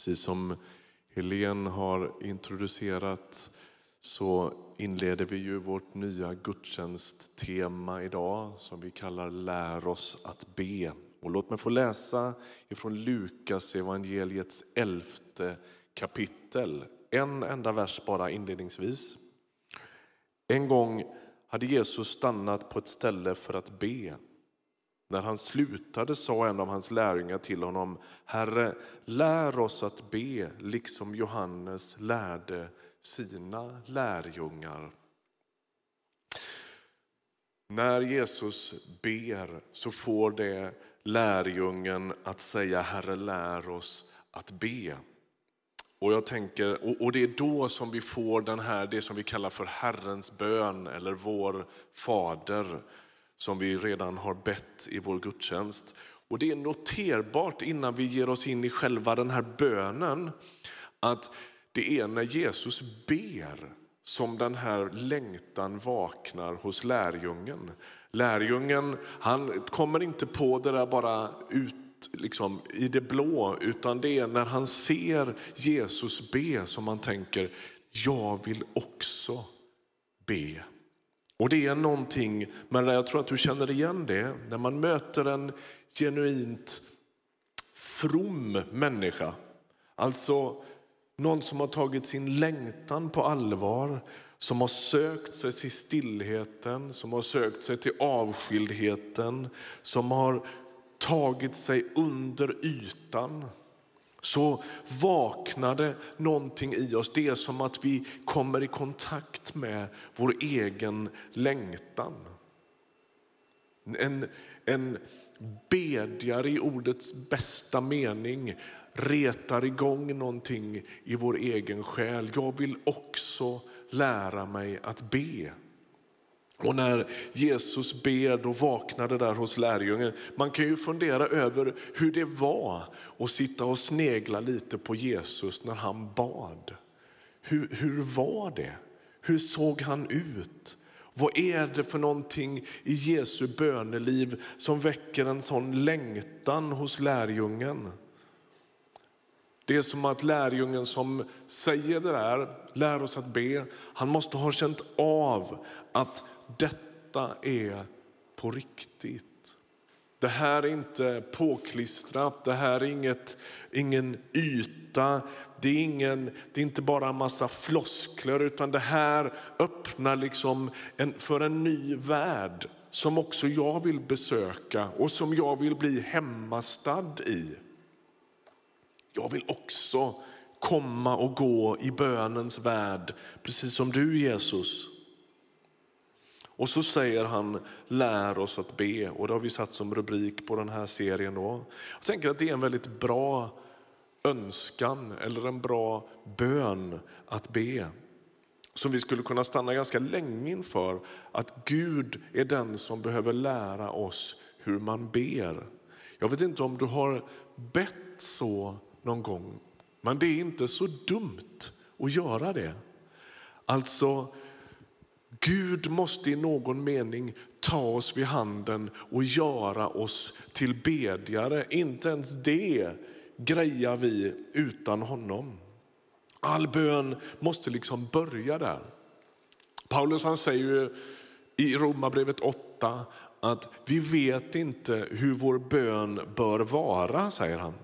Precis som Helene har introducerat så inleder vi ju vårt nya gudstjänsttema idag som vi kallar Lär oss att be. Och låt mig få läsa ifrån Lukas evangeliets elfte kapitel. En enda vers bara inledningsvis. En gång hade Jesus stannat på ett ställe för att be. När han slutade sa en av hans lärjungar till honom, Herre, lär oss att be liksom Johannes lärde sina lärjungar. När Jesus ber så får det lärjungen att säga Herre lär oss att be. Och jag tänker, och det är då som vi får den här, det som vi kallar för Herrens bön eller vår fader som vi redan har bett i vår gudstjänst. Och det är noterbart innan vi ger oss in i själva den här bönen att det är när Jesus ber som den här längtan vaknar hos lärjungen. Lärjungen han kommer inte på det där bara ut liksom, i det blå utan det är när han ser Jesus be som han tänker jag vill också be. Och det är någonting, men jag tror att du känner igen det, när man möter en genuint from människa. Alltså någon som har tagit sin längtan på allvar, som har sökt sig till stillheten, som har sökt sig till avskildheten, som har tagit sig under ytan så vaknade någonting i oss. Det är som att vi kommer i kontakt med vår egen längtan. En, en bedjare i ordets bästa mening retar igång någonting i vår egen själ. Jag vill också lära mig att be. Och när Jesus ber då vaknade där hos lärjungen. Man kan ju fundera över hur det var att sitta och snegla lite på Jesus när han bad. Hur, hur var det? Hur såg han ut? Vad är det för någonting i Jesu böneliv som väcker en sån längtan hos lärjungen? Det är som att lärjungen som säger det där, lär oss att be, han måste ha känt av att detta är på riktigt. Det här är inte påklistrat, det här är inget, ingen yta, det är, ingen, det är inte bara en massa floskler utan det här öppnar liksom en, för en ny värld som också jag vill besöka och som jag vill bli hemmastad i. Jag vill också komma och gå i bönens värld, precis som du Jesus. Och så säger han, lär oss att be. Och det har vi satt som rubrik på den här serien. Då. Jag tänker att det är en väldigt bra önskan eller en bra bön att be. Som vi skulle kunna stanna ganska länge inför. Att Gud är den som behöver lära oss hur man ber. Jag vet inte om du har bett så någon gång. Men det är inte så dumt att göra det. Alltså, Gud måste i någon mening ta oss vid handen och göra oss till bedjare. Inte ens det grejar vi utan honom. All bön måste liksom börja där. Paulus han säger ju i Romarbrevet 8 att vi vet inte hur vår bön bör vara, säger han.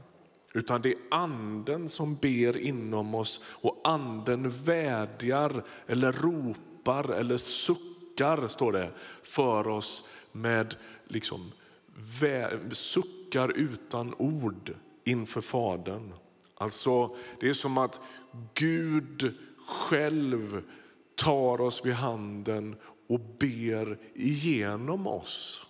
Utan det är anden som ber inom oss och anden vädjar eller ropar eller suckar, står det, för oss med liksom, suckar utan ord inför Fadern. Alltså, det är som att Gud själv tar oss vid handen och ber igenom oss.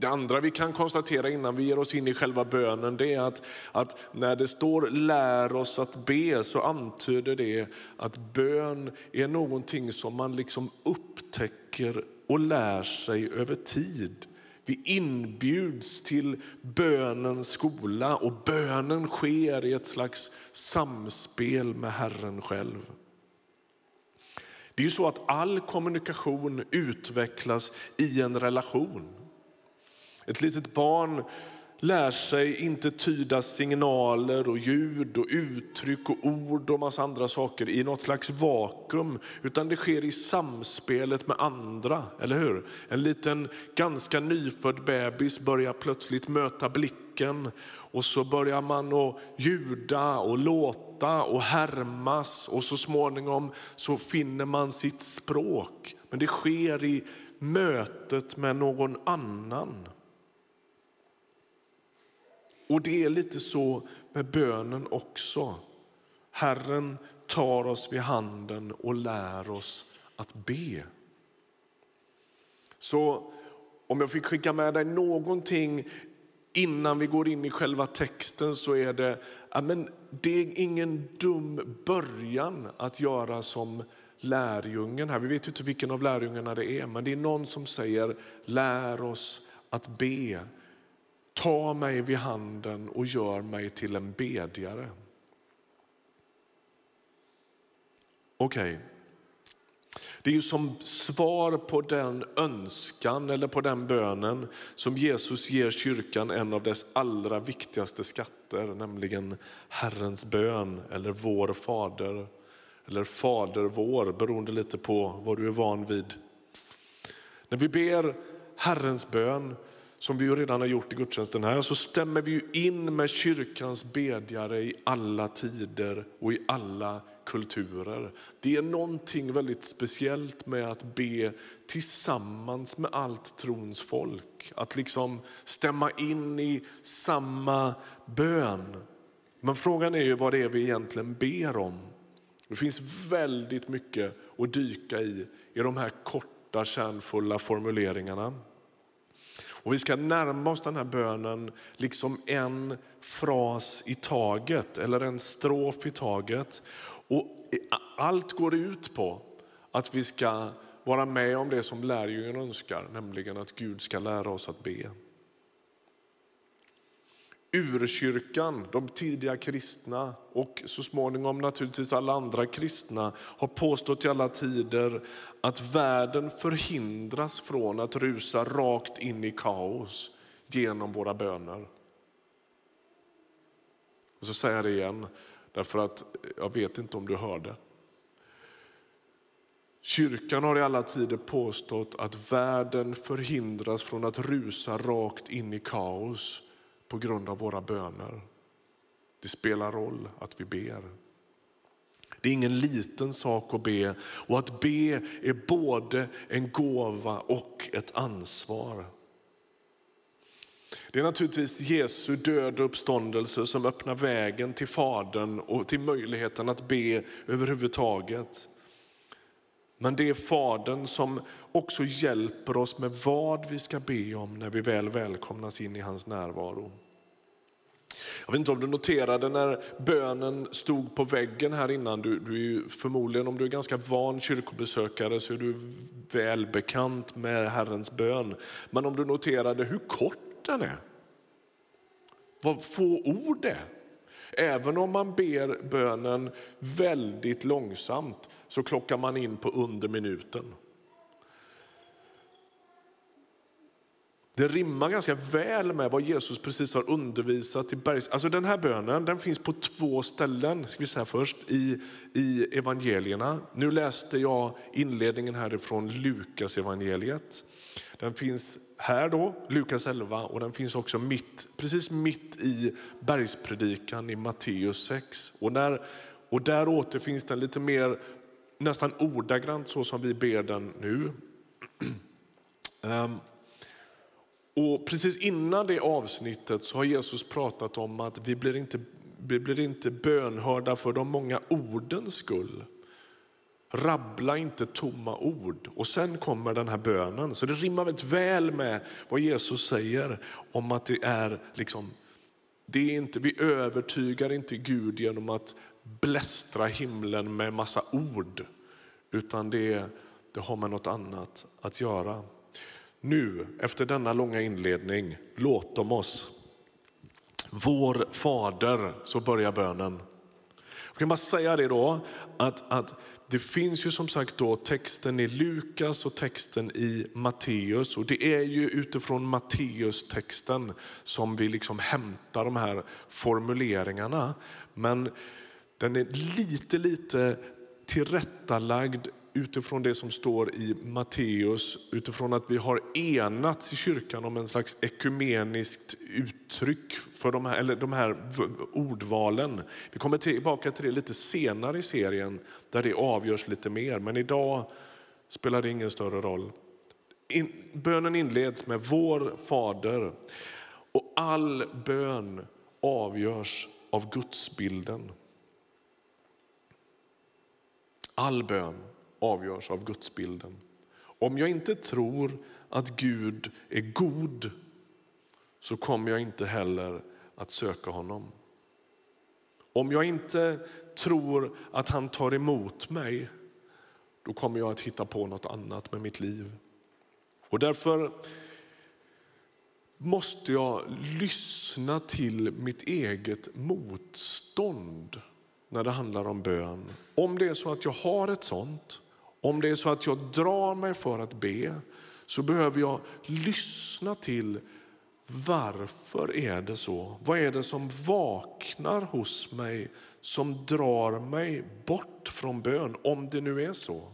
Det andra vi kan konstatera innan vi ger oss in i själva bönen det är att, att när det står lär oss att be så antyder det att bön är någonting som man liksom upptäcker och lär sig över tid. Vi inbjuds till bönens skola och bönen sker i ett slags samspel med Herren själv. Det är ju så att all kommunikation utvecklas i en relation. Ett litet barn lär sig inte tyda signaler och ljud och uttryck och ord och massa andra saker i något slags vakuum, utan det sker i samspelet med andra, eller hur? En liten ganska nyfödd bebis börjar plötsligt möta blicken och så börjar man att ljuda och låta och härmas och så småningom så finner man sitt språk. Men det sker i mötet med någon annan. Och det är lite så med bönen också. Herren tar oss vid handen och lär oss att be. Så om jag fick skicka med dig någonting innan vi går in i själva texten så är det, ja, men det är ingen dum början att göra som lärjungen här. Vi vet inte vilken av lärjungarna det är, men det är någon som säger lär oss att be. Ta mig vid handen och gör mig till en bedjare. Okej. Okay. Det är ju som svar på den önskan eller på den bönen som Jesus ger kyrkan en av dess allra viktigaste skatter, nämligen Herrens bön eller Vår Fader eller Fader vår, beroende lite på vad du är van vid. När vi ber Herrens bön som vi ju redan har gjort i gudstjänsten här, så stämmer vi in med kyrkans bedjare i alla tider och i alla kulturer. Det är någonting väldigt speciellt med att be tillsammans med allt trons folk. Att liksom stämma in i samma bön. Men frågan är ju vad det är vi egentligen ber om. Det finns väldigt mycket att dyka i, i de här korta kärnfulla formuleringarna. Och vi ska närma oss den här bönen liksom en fras i taget eller en strof i taget. Och allt går ut på att vi ska vara med om det som lärjungen önskar, nämligen att Gud ska lära oss att be. Urkyrkan, de tidiga kristna och så småningom naturligtvis alla andra kristna har påstått i alla tider att världen förhindras från att rusa rakt in i kaos genom våra böner. Och så säger jag det igen, därför att jag vet inte om du hörde. Kyrkan har i alla tider påstått att världen förhindras från att rusa rakt in i kaos på grund av våra böner. Det spelar roll att vi ber. Det är ingen liten sak att be och att be är både en gåva och ett ansvar. Det är naturligtvis Jesu död och uppståndelse som öppnar vägen till Fadern och till möjligheten att be överhuvudtaget. Men det är Fadern som också hjälper oss med vad vi ska be om när vi väl välkomnas in i hans närvaro. Jag vet inte om du noterade när bönen stod på väggen här innan. Du, du är förmodligen, om du är ganska van kyrkobesökare, så är du välbekant med Herrens bön. Men om du noterade hur kort den är. Vad få ord det är. Även om man ber bönen väldigt långsamt så klockar man in på under minuten. Det rimmar ganska väl med vad Jesus precis har undervisat i bergs... Alltså den här bönen den finns på två ställen ska vi säga först, i, i evangelierna. Nu läste jag inledningen härifrån Lukas evangeliet. Den finns här då, Lukas 11, och den finns också mitt, precis mitt i bergspredikan i Matteus 6. Och, där, och där återfinns den lite mer nästan ordagrant så som vi ber den nu. um, och precis innan det avsnittet så har Jesus pratat om att vi blir inte, vi blir inte bönhörda för de många ordens skull. Rabbla inte tomma ord. Och sen kommer den här bönen. Så det rimmar väldigt väl med vad Jesus säger om att det är liksom, det är inte, vi övertygar inte Gud genom att blästra himlen med massa ord. Utan det, det har med något annat att göra. Nu, efter denna långa inledning, låt om oss. Vår Fader, så börjar bönen. Jag kan bara säga det då, att, att det finns ju som sagt då texten i Lukas och texten i Matteus. Och det är ju utifrån Matteus-texten som vi liksom hämtar de här formuleringarna. Men den är lite, lite tillrättalagd utifrån det som står i Matteus, utifrån att vi har enats i kyrkan om en slags ekumeniskt uttryck för de här, eller de här ordvalen. Vi kommer tillbaka till det lite senare i serien där det avgörs lite mer, men idag spelar det ingen större roll. In, bönen inleds med Vår Fader och all bön avgörs av gudsbilden. All bön avgörs av gudsbilden. Om jag inte tror att Gud är god så kommer jag inte heller att söka honom. Om jag inte tror att han tar emot mig då kommer jag att hitta på något annat med mitt liv. Och därför måste jag lyssna till mitt eget motstånd när det handlar om bön. Om det är så att jag har ett sånt om det är så att jag drar mig för att be så behöver jag lyssna till varför är det så? Vad är det som vaknar hos mig som drar mig bort från bön, om det nu är så?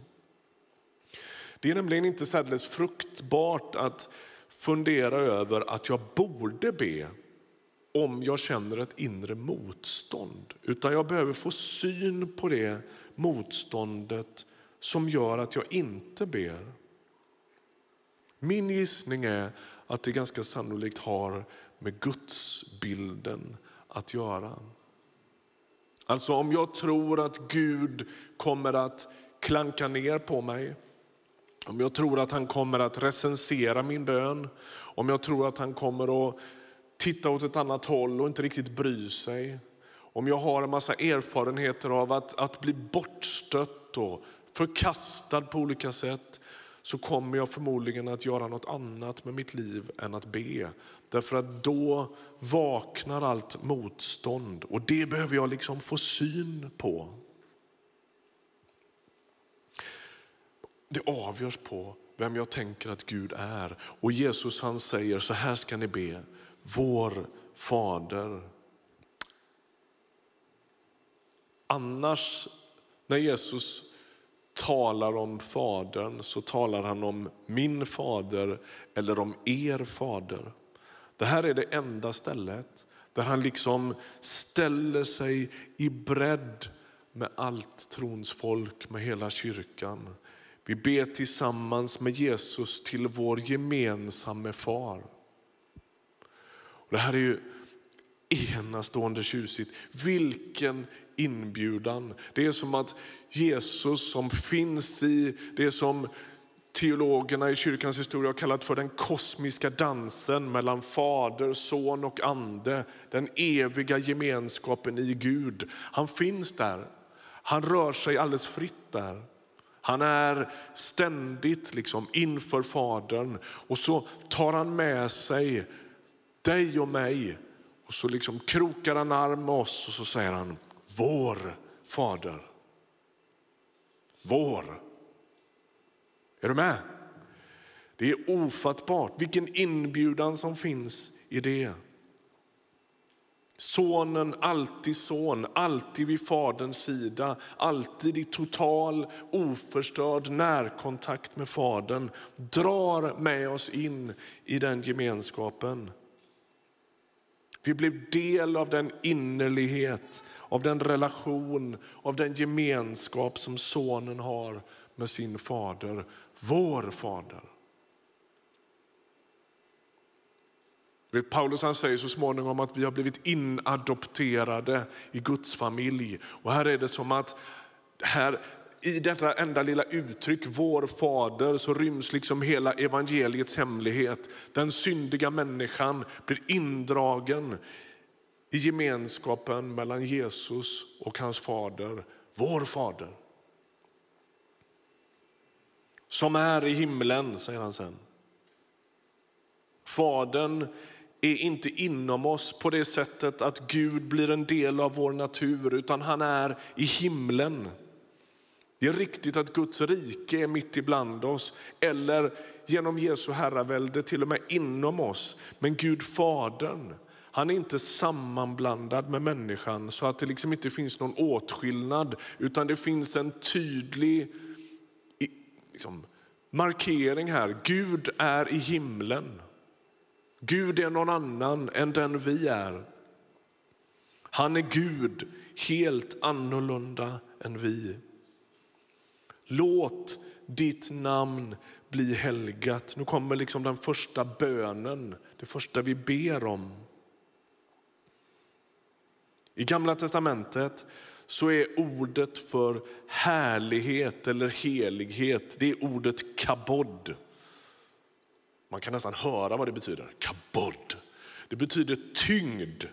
Det är nämligen inte särdeles fruktbart att fundera över att jag borde be om jag känner ett inre motstånd. Utan jag behöver få syn på det motståndet som gör att jag inte ber? Min gissning är att det ganska sannolikt har med gudsbilden att göra. Alltså om jag tror att Gud kommer att klanka ner på mig, om jag tror att han kommer att recensera min bön, om jag tror att han kommer att titta åt ett annat håll och inte riktigt bry sig, om jag har en massa erfarenheter av att, att bli bortstött och förkastad på olika sätt så kommer jag förmodligen att göra något annat med mitt liv än att be. Därför att då vaknar allt motstånd och det behöver jag liksom få syn på. Det avgörs på vem jag tänker att Gud är. Och Jesus han säger så här ska ni be. Vår Fader. Annars när Jesus talar om Fadern så talar han om min fader eller om er fader. Det här är det enda stället där han liksom ställer sig i bredd med allt trons folk, med hela kyrkan. Vi ber tillsammans med Jesus till vår gemensamme far. det här är ju enastående tjusigt. Vilken inbjudan. Det är som att Jesus som finns i det som teologerna i kyrkans historia har kallat för den kosmiska dansen mellan fader, son och ande. Den eviga gemenskapen i Gud. Han finns där. Han rör sig alldeles fritt där. Han är ständigt liksom inför Fadern och så tar han med sig dig och mig och så liksom krokar han arm med oss och så säger han vår Fader. Vår. Är du med? Det är ofattbart vilken inbjudan som finns i det. Sonen, alltid son, alltid vid Faderns sida, alltid i total oförstörd närkontakt med Fadern, drar med oss in i den gemenskapen. Vi blev del av den innerlighet, av den relation, av den gemenskap som sonen har med sin fader, vår fader. Paulus han säger så småningom att vi har blivit inadopterade i Guds familj. Och här är det som att här, i detta enda lilla uttryck, vår fader, så ryms liksom hela evangeliets hemlighet. Den syndiga människan blir indragen i gemenskapen mellan Jesus och hans fader, vår fader. Som är i himlen, säger han sen. Fadern är inte inom oss på det sättet att Gud blir en del av vår natur, utan han är i himlen. Det är riktigt att Guds rike är mitt ibland oss, eller genom Jesu herravälde till och med inom oss. Men Gud Fadern, han är inte sammanblandad med människan så att det liksom inte finns någon åtskillnad, utan det finns en tydlig liksom, markering här. Gud är i himlen. Gud är någon annan än den vi är. Han är Gud, helt annorlunda än vi. Låt ditt namn bli helgat. Nu kommer liksom den första bönen, det första vi ber om. I Gamla testamentet så är ordet för härlighet eller helighet det är ordet kabod. Man kan nästan höra vad det betyder. Kabod. Det betyder tyngd,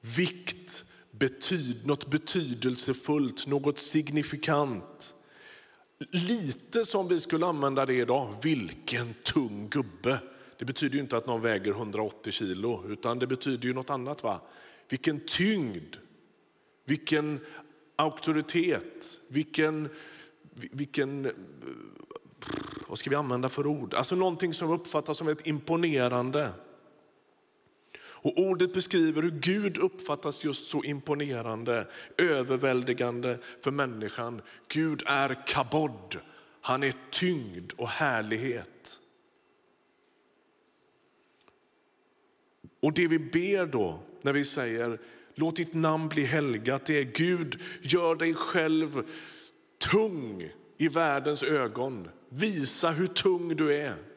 vikt, betyd, något betydelsefullt, något signifikant. Lite som vi skulle använda det idag. Vilken tung gubbe. Det betyder inte att någon väger 180 kilo, utan det betyder ju något annat. va? Vilken tyngd, vilken auktoritet, vilken, vilken eh, vad ska vi använda för ord? Alltså någonting som uppfattas som ett imponerande. Och ordet beskriver hur Gud uppfattas just så imponerande, överväldigande för människan. Gud är kabod, han är tyngd och härlighet. Och det vi ber då när vi säger låt ditt namn bli helgat, det är Gud, gör dig själv tung i världens ögon. Visa hur tung du är.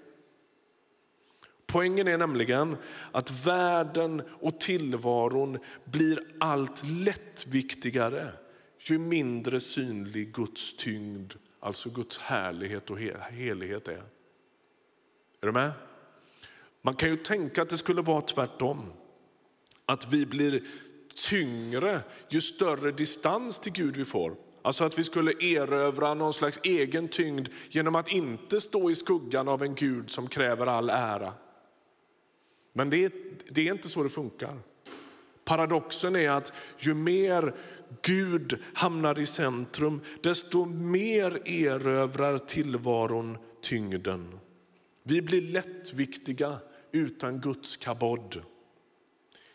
Poängen är nämligen att världen och tillvaron blir allt lättviktigare ju mindre synlig Guds tyngd, alltså Guds härlighet och helighet är. Är du med? Man kan ju tänka att det skulle vara tvärtom. Att vi blir tyngre ju större distans till Gud vi får. Alltså att vi skulle erövra någon slags egen tyngd genom att inte stå i skuggan av en Gud som kräver all ära. Men det är, det är inte så det funkar. Paradoxen är att ju mer Gud hamnar i centrum, desto mer erövrar tillvaron tyngden. Vi blir lättviktiga utan Guds kabod.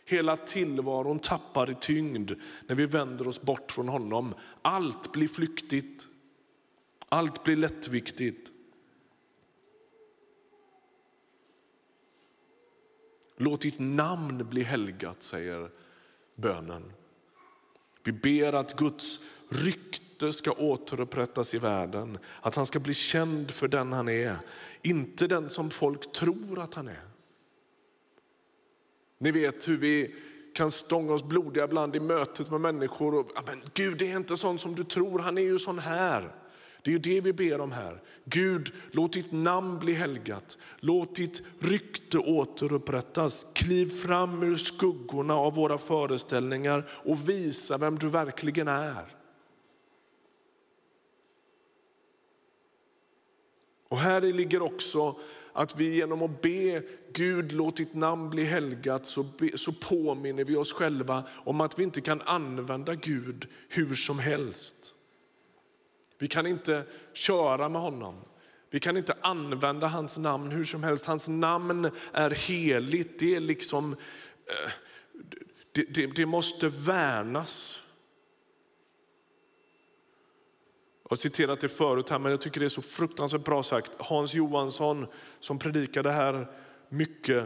Hela tillvaron tappar i tyngd när vi vänder oss bort från honom. Allt blir flyktigt. Allt blir lättviktigt. Låt ditt namn bli helgat, säger bönen. Vi ber att Guds rykte ska återupprättas i världen. Att han ska bli känd för den han är, inte den som folk tror att han är. Ni vet hur vi kan stånga oss blodiga ibland i mötet med människor. Och, men Gud det är inte sån som du tror, han är ju sån här. Det är ju det vi ber om här. Gud, låt ditt namn bli helgat. Låt ditt rykte återupprättas. Kliv fram ur skuggorna av våra föreställningar och visa vem du verkligen är. Och här ligger också att vi genom att be Gud låt ditt namn bli helgat så, be, så påminner vi oss själva om att vi inte kan använda Gud hur som helst. Vi kan inte köra med honom. Vi kan inte använda hans namn hur som helst. Hans namn är heligt. Det, är liksom, eh, det, det, det måste värnas. Jag har citerat det förut här, men jag tycker det är så fruktansvärt bra sagt. Hans Johansson som predikade här mycket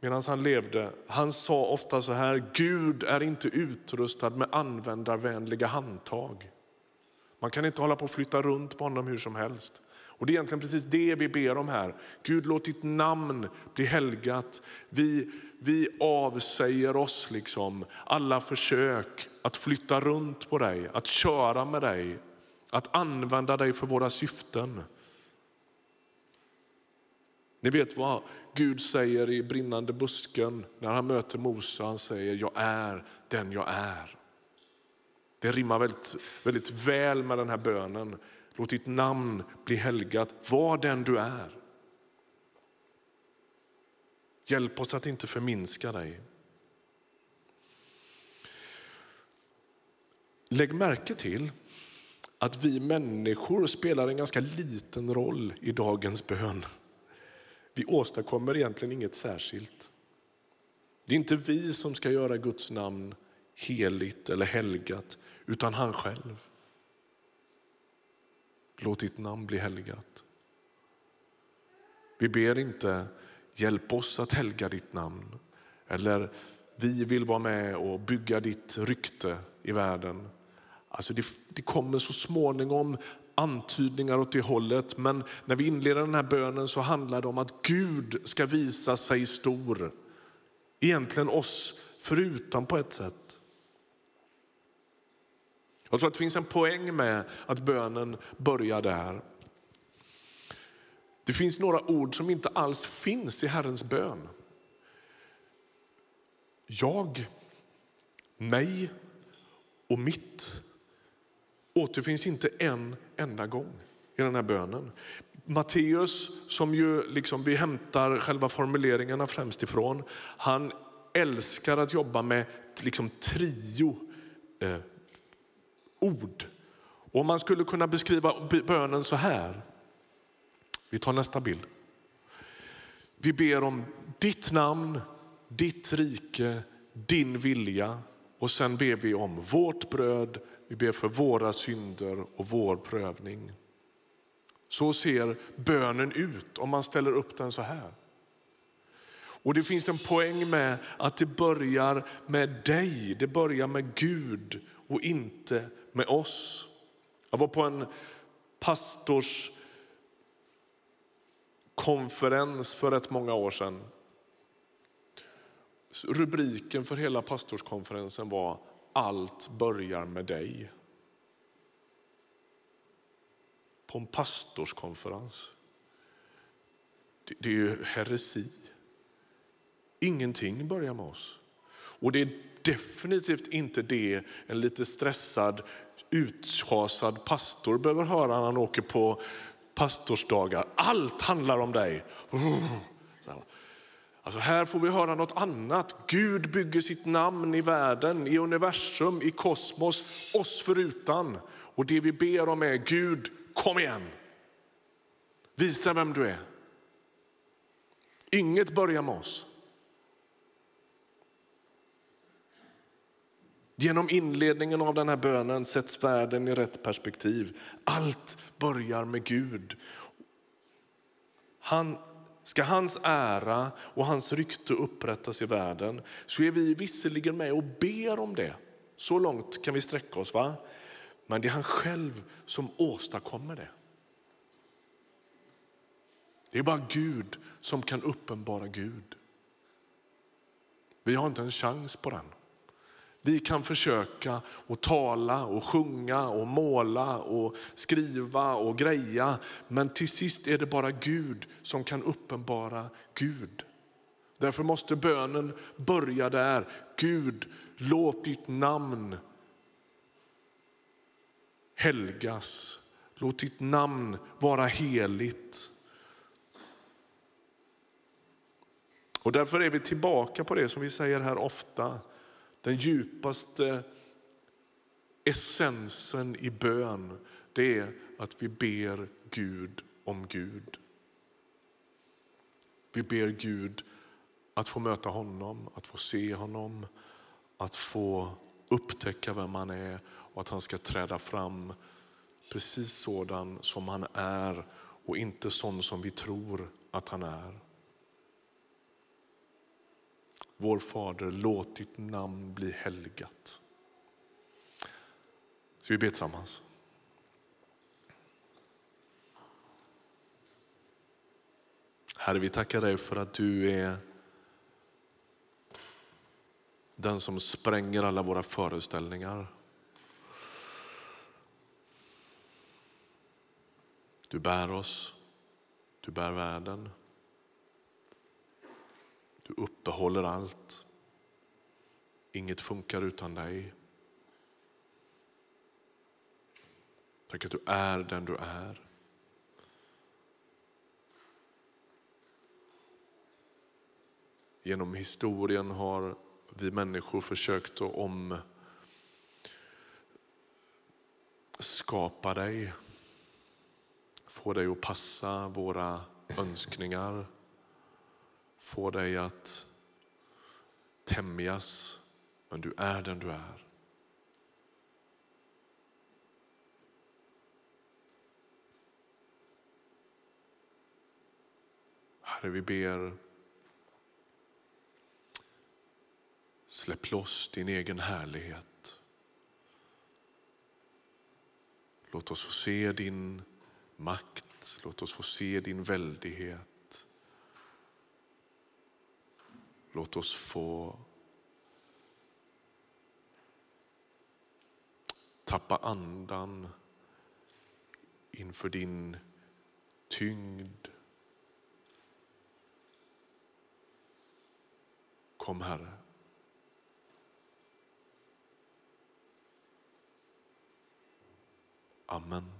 medan han levde, han sa ofta så här, Gud är inte utrustad med användarvänliga handtag. Man kan inte hålla på och flytta runt på honom hur som helst. Och Det är egentligen precis det vi ber om här. Gud låt ditt namn bli helgat. Vi, vi avsäger oss liksom alla försök att flytta runt på dig, att köra med dig, att använda dig för våra syften. Ni vet vad Gud säger i brinnande busken när han möter Mose. Han säger jag är den jag är. Det rimmar väldigt, väldigt väl med den här bönen. Låt ditt namn bli helgat. Var den du är. Hjälp oss att inte förminska dig. Lägg märke till att vi människor spelar en ganska liten roll i dagens bön. Vi åstadkommer egentligen inget särskilt. Det är inte vi som ska göra Guds namn heligt eller helgat, utan han själv. Låt ditt namn bli helgat. Vi ber inte hjälp oss att helga ditt namn eller vi vill vara med och bygga ditt rykte i världen. Alltså det, det kommer så småningom antydningar åt det hållet men när vi inleder den här bönen så handlar det om att Gud ska visa sig stor. Egentligen oss förutan på ett sätt. Jag tror att det finns en poäng med att bönen börjar där. Det finns några ord som inte alls finns i Herrens bön. Jag, mig och mitt återfinns inte en enda gång i den här bönen. Matteus, som ju liksom vi hämtar själva formuleringarna främst ifrån, han älskar att jobba med liksom trio eh, ord. Och man skulle kunna beskriva bönen så här. Vi tar nästa bild. Vi ber om ditt namn, ditt rike, din vilja och sen ber vi om vårt bröd, vi ber för våra synder och vår prövning. Så ser bönen ut om man ställer upp den så här. Och Det finns en poäng med att det börjar med dig, det börjar med Gud och inte med oss. Jag var på en pastorskonferens för rätt många år sedan. Rubriken för hela pastorskonferensen var Allt börjar med dig. På en pastorskonferens. Det är ju heresi. Ingenting börjar med oss. Och det är definitivt inte det en lite stressad, utschasad pastor behöver höra när han åker på pastorsdagar. Allt handlar om dig. Alltså här får vi höra något annat. Gud bygger sitt namn i världen, i universum, i kosmos, oss förutan. Och det vi ber om är Gud, kom igen. Visa vem du är. Inget börjar med oss. Genom inledningen av den här bönen sätts världen i rätt perspektiv. Allt börjar med Gud. Han, ska hans ära och hans rykte upprättas i världen så är vi visserligen med och ber om det. Så långt kan vi sträcka oss. va? Men det är han själv som åstadkommer det. Det är bara Gud som kan uppenbara Gud. Vi har inte en chans på den. Vi kan försöka och tala och sjunga och måla och skriva och greja. Men till sist är det bara Gud som kan uppenbara Gud. Därför måste bönen börja där. Gud, låt ditt namn helgas. Låt ditt namn vara heligt. Och därför är vi tillbaka på det som vi säger här ofta. Den djupaste essensen i bön det är att vi ber Gud om Gud. Vi ber Gud att få möta honom, att få se honom, att få upptäcka vem han är och att han ska träda fram precis sådan som han är och inte sån som vi tror att han är. Vår Fader, låt ditt namn bli helgat. Ska vi be tillsammans? Herre, vi tackar dig för att du är den som spränger alla våra föreställningar. Du bär oss, du bär världen. Du uppehåller allt. Inget funkar utan dig. Tack att du är den du är. Genom historien har vi människor försökt att om skapa dig, få dig att passa våra önskningar, få dig att tämjas, men du är den du är. Herre, vi ber Släpp loss din egen härlighet. Låt oss få se din makt, låt oss få se din väldighet. Låt oss få tappa andan inför din tyngd. Kom Herre. Amen.